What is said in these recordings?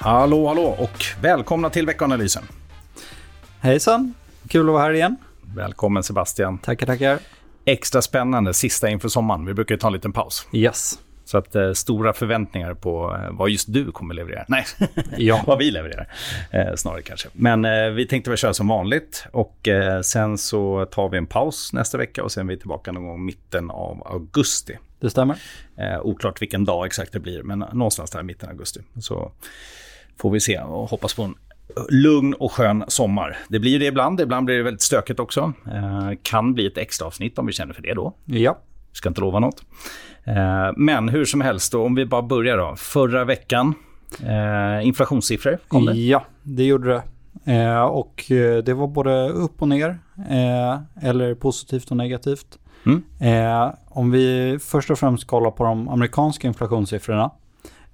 Hallå, hallå och välkomna till veckanalysen. Hejsan, kul att vara här igen. Välkommen Sebastian. Tackar, tackar. Extra spännande, sista inför sommaren. Vi brukar ju ta en liten paus. Yes. Så att eh, stora förväntningar på eh, vad just du kommer leverera. Nej, Ja. vad vi levererar. Eh, snarare kanske. Men eh, vi tänkte väl köra som vanligt. Och eh, sen så tar vi en paus nästa vecka och sen är vi tillbaka någon gång mitten av augusti. Det stämmer. Eh, oklart vilken dag exakt det blir, men någonstans där i mitten av augusti. Så får vi se och hoppas på en lugn och skön sommar. Det blir det ibland, ibland blir det väldigt stökigt också. Eh, kan bli ett extra avsnitt om vi känner för det då. Ja. Ska inte lova något. Eh, men hur som helst, då, om vi bara börjar då. Förra veckan, eh, inflationssiffror kom det. Ja, det gjorde det. Eh, och eh, det var både upp och ner, eh, eller positivt och negativt. Mm. Eh, om vi först och främst kollar på de amerikanska inflationssiffrorna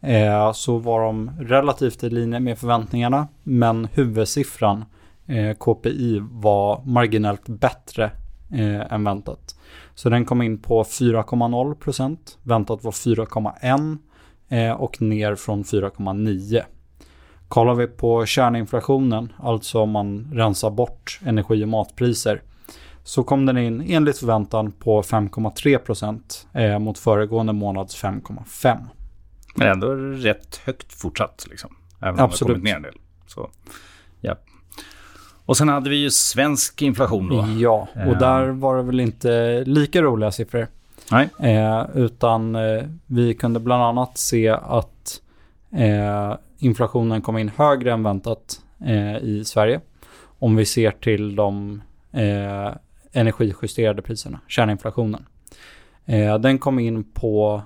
eh, så var de relativt i linje med förväntningarna, men huvudsiffran eh, KPI var marginellt bättre eh, än väntat. Så den kom in på 4,0 procent, väntat var 4,1 eh, och ner från 4,9. Kollar vi på kärninflationen, alltså om man rensar bort energi och matpriser, så kom den in enligt förväntan på 5,3 procent eh, mot föregående månads 5,5. Men ändå rätt högt fortsatt. Liksom. Även om Absolut. det har kommit ner en del. Så, ja. Och sen hade vi ju svensk inflation då. Ja, och Eh. där var det väl inte lika roliga siffror. Nej. Eh, utan eh, vi kunde bland annat se att eh, inflationen kom in högre än väntat eh, i Sverige. Om vi ser till de eh, energijusterade priserna, kärninflationen. Den kom in på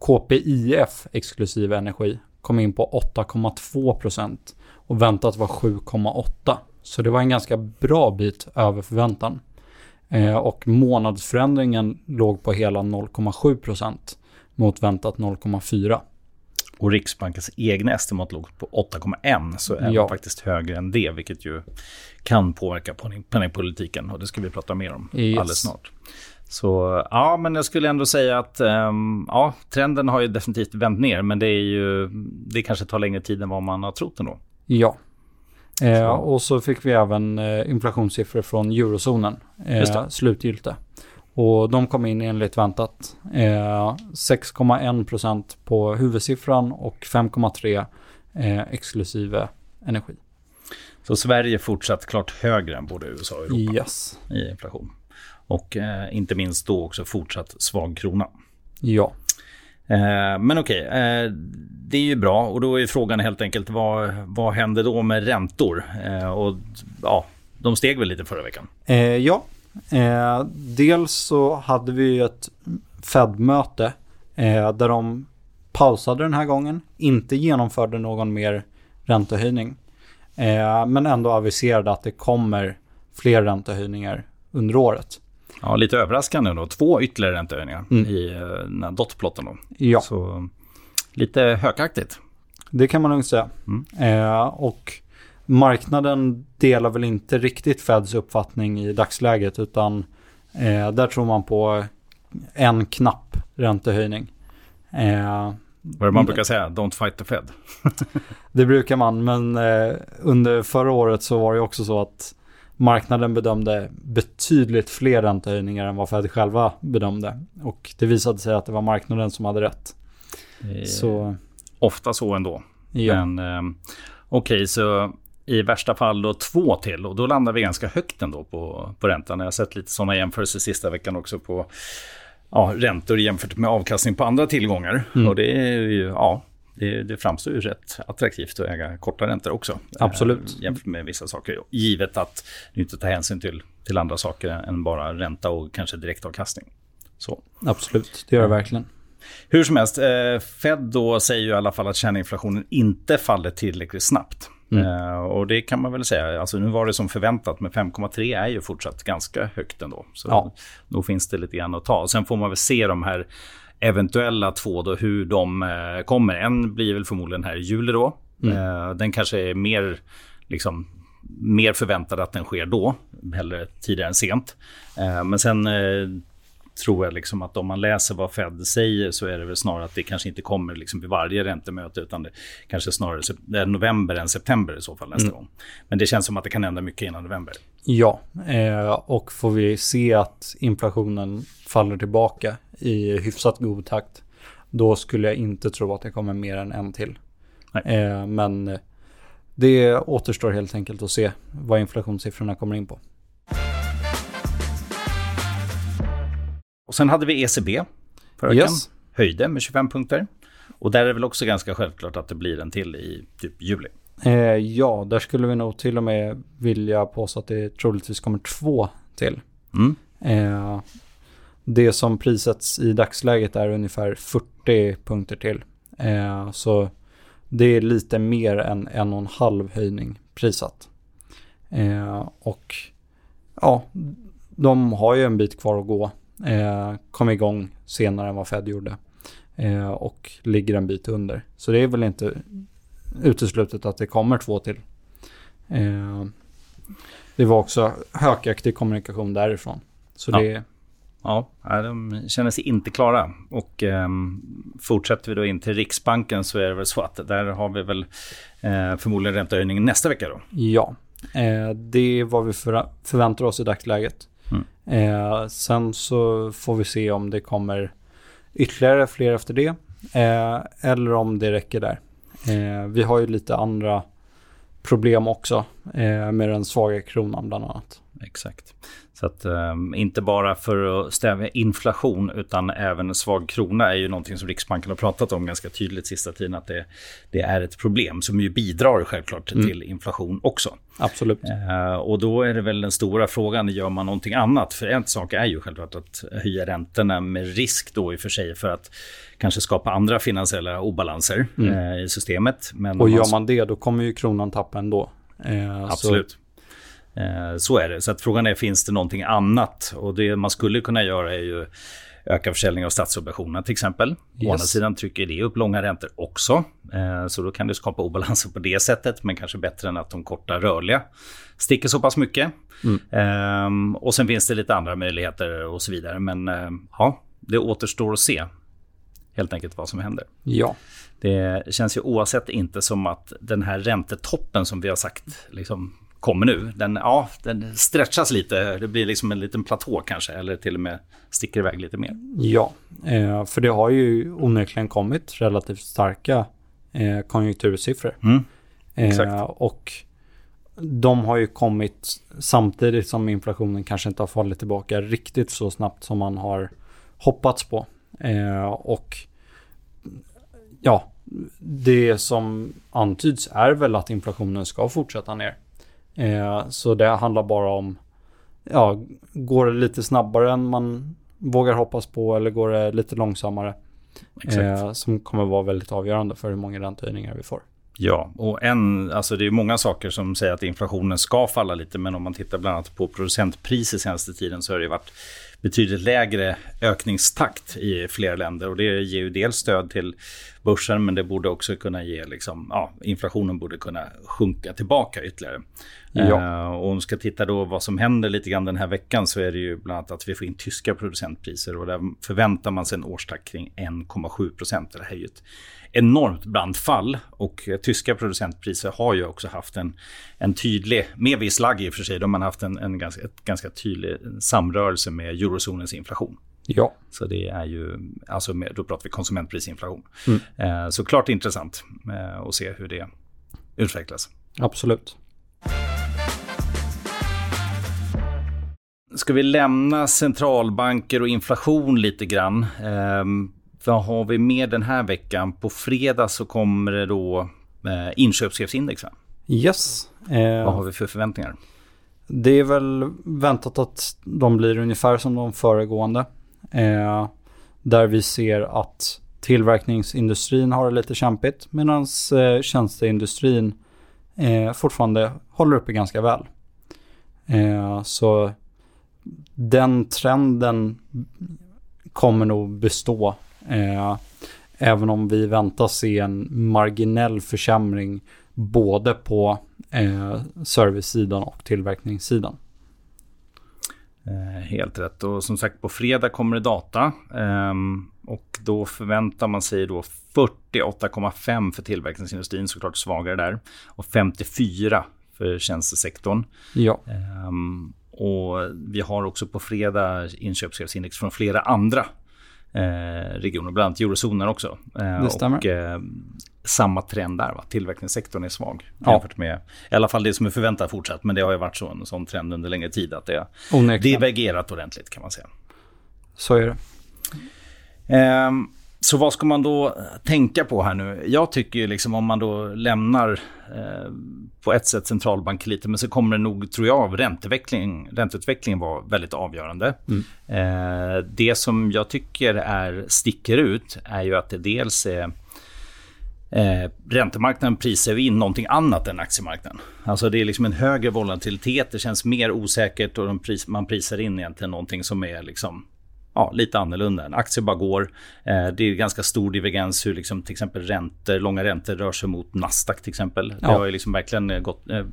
KPIF exklusive energi, kom in på 8,2 procent och väntat var 7,8. Så det var en ganska bra bit över förväntan. Eh, och månadsförändringen låg på hela 0,7 procent mot väntat 0,4. Och Riksbankens egna estimat låg på 8,1 så är Ja. faktiskt högre än det, vilket ju kan påverka penningpolitiken och det ska vi prata mer om Yes. alldeles snart. Så ja, men jag skulle ändå säga att ehm, ja, trenden har ju definitivt vänt ner, men det är ju, det kanske tar längre tid än vad man har trott ändå. Ja. Eh, och så fick vi även eh, inflationssiffror från eurozonen, eh, det. slutgiltigt. Och de kom in enligt väntat. Eh, 6,1% på huvudsiffran och 5,3% eh, exklusive energi. Så Sverige fortsatt klart högre än både USA och Europa Yes. i inflation. Och eh, inte minst då också fortsatt svag krona. Ja. Eh, men okej, eh, det är ju bra och då är frågan helt enkelt vad, vad händer då med räntor? Eh, och ja, de steg väl lite förra veckan? Eh, ja, eh, dels så hade vi ett Fed-möte där de pausade den här gången, inte genomförde någon mer räntehöjning, eh, men ändå aviserade att det kommer fler räntehöjningar under året. Ja, lite överraskande då. Två ytterligare räntehöjningar Mm. i eh, den här dotplotten då. Ja, Så lite hökaktigt. det kan man lugnt säga. Mm. Eh, och marknaden delar väl inte riktigt Feds uppfattning i dagsläget, utan eh, där tror man på en knapp räntehöjning. Eh, Vad är det man brukar säga? Don't fight the Fed. Det brukar man, men eh, under förra året så var det också så att marknaden bedömde betydligt fler räntehöjningar än vad Fed själva bedömde. Och det visade sig att det var marknaden som hade rätt. Eh, Så Ofta så ändå. ja, Men eh, okej, så i värsta fall då två till och då landar vi ganska högt ändå på, på räntan. Jag har sett lite sådana jämförelser sista veckan också på ja, räntor jämfört med avkastning på andra tillgångar. Mm. Och det är ju, ja, det, det framstår ju rätt attraktivt att äga korta räntor också. Absolut. Eh, jämfört med vissa saker. Givet att du inte tar hänsyn till, till andra saker än bara ränta och kanske direktavkastning. Så. absolut. Det gör det verkligen. Hur som helst, eh, Fed då säger ju i alla fall att kärninflationen inte faller tillräckligt snabbt. Mm. Eh, och det kan man väl säga. Alltså, nu var det som förväntat, men 5,3 är ju fortsatt ganska högt ändå. Så Ja. då finns det lite grann att ta. Sen får man väl se de här eventuella två då, hur de eh, kommer. En blir väl förmodligen här i juli då. Eh, den kanske är mer, liksom, mer förväntad att den sker då, hellre tidigare än sent. Eh, men sen tror jag liksom att om man läser vad Fed säger så är det väl snarare att det kanske inte kommer liksom vid varje räntemöte utan det kanske snarare är november än september i så fall nästa mm. gång. Men det känns som att det kan hända mycket innan november. Ja, eh, och får vi se att inflationen faller tillbaka i hyfsat god takt då skulle jag inte tro att det kommer mer än en till. Eh, men det återstår helt enkelt att se vad inflationssiffrorna kommer in på. Och sen hade vi ECB förra veckan. Yes. Höjde med 25 punkter. Och där är det väl också ganska självklart att det blir en till i typ juli. Eh, ja, där skulle vi nog till och med vilja påstå att det troligtvis kommer två till. Mm. Eh, det som prissätts i dagsläget är ungefär 40 punkter till. Eh, så det är lite mer än en och en halv höjning prissatt. Eh, och ja, de har ju en bit kvar att gå. Eh, kom igång senare än vad Fed gjorde. Eh, och ligger en bit under. Så det är väl inte uteslutet att det kommer två till. Eh, det var också högaktig kommunikation därifrån. Så ja. det Ja, de känner sig inte klara. Och eh, fortsätter vi då in till Riksbanken så är det väl så att där har vi väl eh, förmodligen räntehöjning nästa vecka då. Ja, eh, det är vad vi för, förväntar oss i dagsläget. Mm. Eh, sen så får vi se om det kommer ytterligare fler efter det. Eh, eller om det räcker där. Eh, vi har ju lite andra problem också eh, med den svaga kronan bland annat. Exakt. Så att um, inte bara för att stävja inflation utan även en svag krona är ju någonting som Riksbanken har pratat om ganska tydligt sista tiden att det, det är ett problem som ju bidrar självklart mm. till inflation också. Absolut. Uh, och då är det väl den stora frågan, gör man någonting annat? För en sak är ju självklart att höja räntorna med risk då i och för sig för att kanske skapa andra finansiella obalanser mm. uh, i systemet. Men och gör man det då kommer ju kronan tappa ändå. Uh, Absolut. Så Eh, så är det. Så att frågan är, finns det någonting annat? Och det man skulle kunna göra är ju öka försäljning av statsobligationer till exempel. Yes. Å andra sidan trycker det upp långa räntor också. Eh, så då kan det skapa obalanser på det sättet, men kanske bättre än att de korta rörliga sticker så pass mycket. Mm. Ehm, och sen finns det lite andra möjligheter och så vidare. Men eh, ja, det återstår att se helt enkelt vad som händer. Ja. Det känns ju oavsett inte som att den här räntetoppen som vi har sagt liksom, kommer nu, den, ja, den stretchas lite. Det blir liksom en liten platå kanske, eller till och med sticker iväg lite mer. Ja, eh, för det har ju onekligen kommit relativt starka eh, konjunktursiffror. Mm, eh, och de har ju kommit samtidigt som inflationen kanske inte har fallit tillbaka riktigt så snabbt som man har hoppats på. Och ja, det som antyds är väl att inflationen ska fortsätta ner. Eh, så det handlar bara om, ja, går det lite snabbare än man vågar hoppas på eller går det lite långsammare? Eh, som kommer vara väldigt avgörande för hur många räntehöjningar vi får. Ja, och en, alltså det är många saker som säger att inflationen ska falla lite, men om man tittar bland annat på producentpriser senaste tiden så har det varit betydligt lägre ökningstakt i flera länder och det ger ju dels stöd till börsen men det borde också kunna ge, liksom, ja, inflationen borde kunna sjunka tillbaka ytterligare. Ja. Uh, och om vi ska titta då vad som händer lite grann den här veckan så är det ju bland annat att vi får in tyska producentpriser och där förväntar man sig en årstakt kring 1,7 procent. Det här är ju ett enormt brant fall och tyska producentpriser har ju också haft en, en tydlig, med viss lagg i och för sig, de har haft en, en ganska, ett ganska tydlig samrörelse med eurozonens inflation. Ja. Så det är ju, alltså med, då pratar vi konsumentprisinflation. Mm. Eh, så klart intressant eh, att se hur det utvecklas. Absolut. Ska vi lämna centralbanker och inflation lite grann? Eh, vad har vi med den här veckan? På fredag så kommer det då eh, inköpschefsindex. Yes. Eh, vad har vi för förväntningar? Det är väl väntat att de blir ungefär som de föregående. Eh, där vi ser att tillverkningsindustrin har det lite kämpigt medan eh, tjänsteindustrin eh, fortfarande håller uppe ganska väl. Eh, så den trenden kommer nog bestå. Eh, även om vi väntar se en marginell försämring både på eh, servicesidan och tillverkningssidan. Eh, helt rätt. Och som sagt, på fredag kommer det data. Um, och då förväntar man sig då 48,5 för tillverkningsindustrin, såklart svagare där. Och 54 för tjänstesektorn. Ja. Och vi har också på fredag inköpschefsindex från flera andra eh, regioner, bland annat eurozonen också. Eh, det stämmer. Och, eh, samma trend där, va? tillverkningssektorn är svag. Ja. Jämfört med, I alla fall det som är förväntat fortsatt, men det har ju varit så, en sån trend under längre tid att det har divergerat ordentligt kan man säga. Så är det. Um, så vad ska man då tänka på här nu? Jag tycker ju liksom om man då lämnar eh, på ett sätt centralbank men så kommer det nog, tror jag, av ränteutveckling, ränteutvecklingen vara väldigt avgörande. Mm. Eh, det som jag tycker är, sticker ut är ju att det dels är Eh, räntemarknaden prisar in någonting annat än aktiemarknaden. Alltså det är liksom en högre volatilitet, det känns mer osäkert och pris, man prisar in egentligen någonting som är liksom ja, lite annorlunda. En aktie bara går. Eh, det är ganska stor divergens hur liksom, till exempel räntor, långa räntor rör sig mot Nasdaq till exempel. Ja. Det har ju liksom verkligen eh, gått, eh,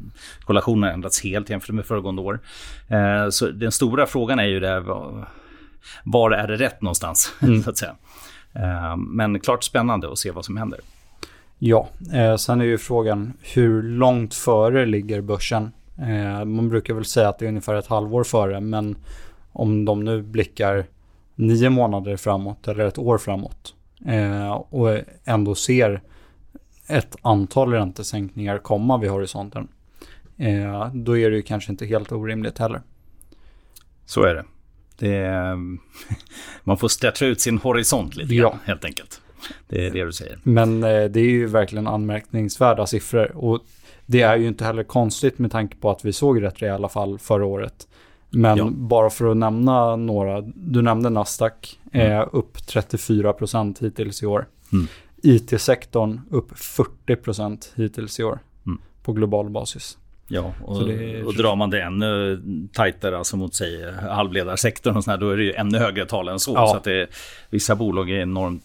korrelationen har ändrats helt jämfört med föregående år. Eh, så den stora frågan är ju det, var, är det rätt någonstans? Mm. så att säga. Eh, men klart spännande att se vad som händer. Ja, eh, sen är ju frågan hur långt före ligger börsen? Eh, man brukar väl säga att det är ungefär ett halvår före, men om de nu blickar nio månader framåt eller ett år framåt eh, och ändå ser ett antal räntesänkningar komma vid horisonten, eh, då är det ju kanske inte helt orimligt heller. Så är det. det är, man får stretcha ut sin horisont lite ja. helt enkelt. Det är det du säger. Men eh, det är ju verkligen anmärkningsvärda siffror. Och det är ju inte heller konstigt med tanke på att vi såg rätt rejäla fall förra året. Men ja. bara för att nämna några, du nämnde Nasdaq, mm. är upp 34% hittills i år. Mm. IT-sektorn upp 40% hittills i år mm. på global basis. Ja, och, är... och drar man det ännu tajtare alltså mot sig halvledarsektorn och sådär, då är det ju ännu högre tal än så. Ja. Så att det, vissa bolag är enormt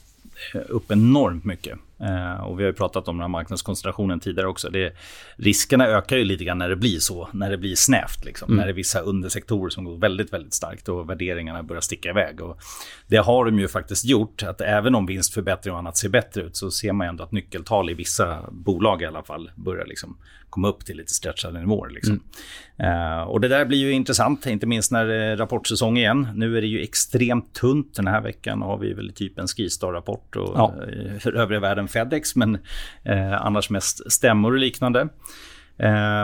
upp enormt mycket. Eh, och vi har ju pratat om den här marknadskoncentrationen tidigare också. Det, riskerna ökar ju lite grann när det blir så, när det blir snävt. Liksom. Mm. När det är vissa undersektorer som går väldigt, väldigt starkt och värderingarna börjar sticka iväg. Och det har de ju faktiskt gjort, att även om vinstförbättring och annat ser bättre ut så ser man ändå att nyckeltal i vissa bolag i alla fall börjar liksom komma upp till lite stretchade nivåer. Liksom. Mm. Uh, och det där blir ju intressant, inte minst när det är rapportsäsong igen. Nu är det ju extremt tunt. Den här veckan har vi väl typ en Skistar-rapport och ja. övriga världen Fedex, men uh, annars mest stämmor och liknande.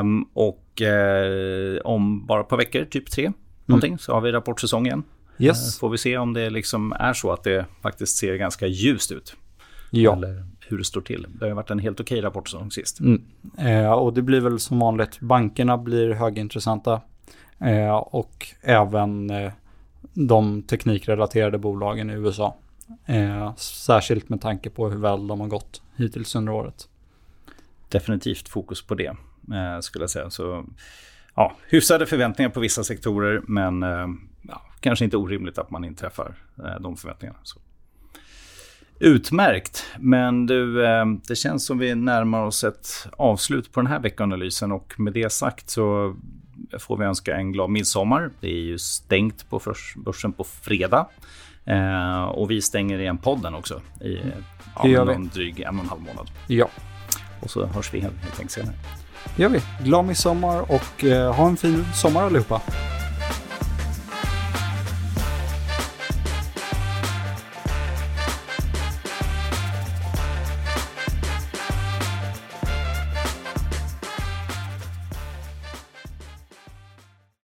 Um, och uh, om bara ett par veckor, typ tre, någonting, mm. så har vi rapportsäsong igen. Yes. får vi se om det liksom är så att det faktiskt ser ganska ljust ut. Ja. Eller hur det står till. Det har varit en helt okej rapport som sist. Mm. Eh, och det blir väl som vanligt, bankerna blir högintressanta. Eh, och även eh, de teknikrelaterade bolagen i USA. Eh, särskilt med tanke på hur väl de har gått hittills under året. Definitivt fokus på det, eh, skulle jag säga. Så, ja, hyfsade förväntningar på vissa sektorer, men eh, ja, kanske inte orimligt att man inträffar eh, de förväntningarna. Så. Utmärkt. Men du, eh, det känns som vi närmar oss ett avslut på den här veckanalysen och med det sagt så får vi önska en glad midsommar. Det är ju stängt på börsen på fredag. Eh, och vi stänger igen podden också i ja, någon dryg en och en halv månad. Ja. Och så hörs vi helt, helt enkelt senare. Det gör vi. Glad midsommar och eh, ha en fin sommar allihopa.